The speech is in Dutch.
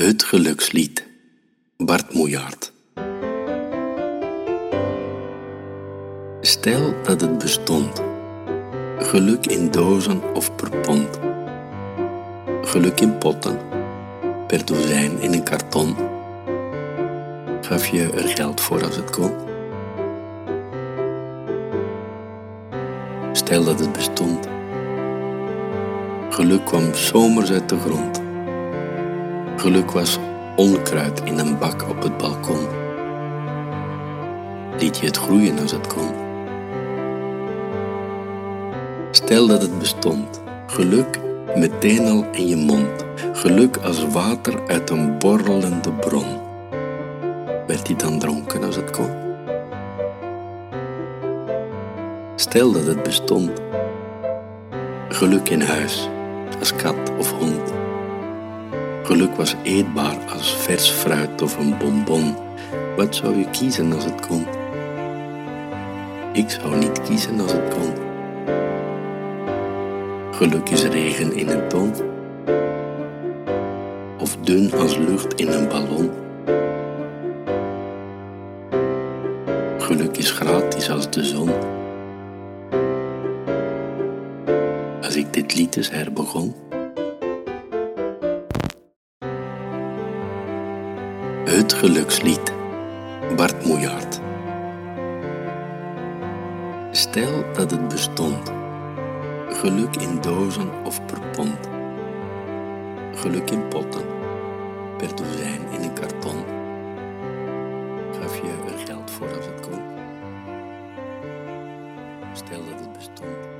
Het gelukslied. Bart Moejaard. Stel dat het bestond. Geluk in dozen of per pond. Geluk in potten. Per dozijn in een karton. Gaf je er geld voor als het kon? Stel dat het bestond. Geluk kwam zomers uit de grond. Geluk was onkruid in een bak op het balkon. Liet je het groeien als het kon. Stel dat het bestond. Geluk meteen al in je mond. Geluk als water uit een borrelende bron. Werd hij dan dronken als het kon? Stel dat het bestond. Geluk in huis, als kat of hond. Geluk was eetbaar als vers fruit of een bonbon. Wat zou je kiezen als het kon? Ik zou niet kiezen als het kon. Geluk is regen in een ton. Of dun als lucht in een ballon. Geluk is gratis als de zon. Als ik dit lied eens herbegon. Het gelukslied. Bart Moejaard. Stel dat het bestond. Geluk in dozen of per pond. Geluk in potten. Per dozijn in een karton. Gaf je er geld voor als het kon? Stel dat het bestond.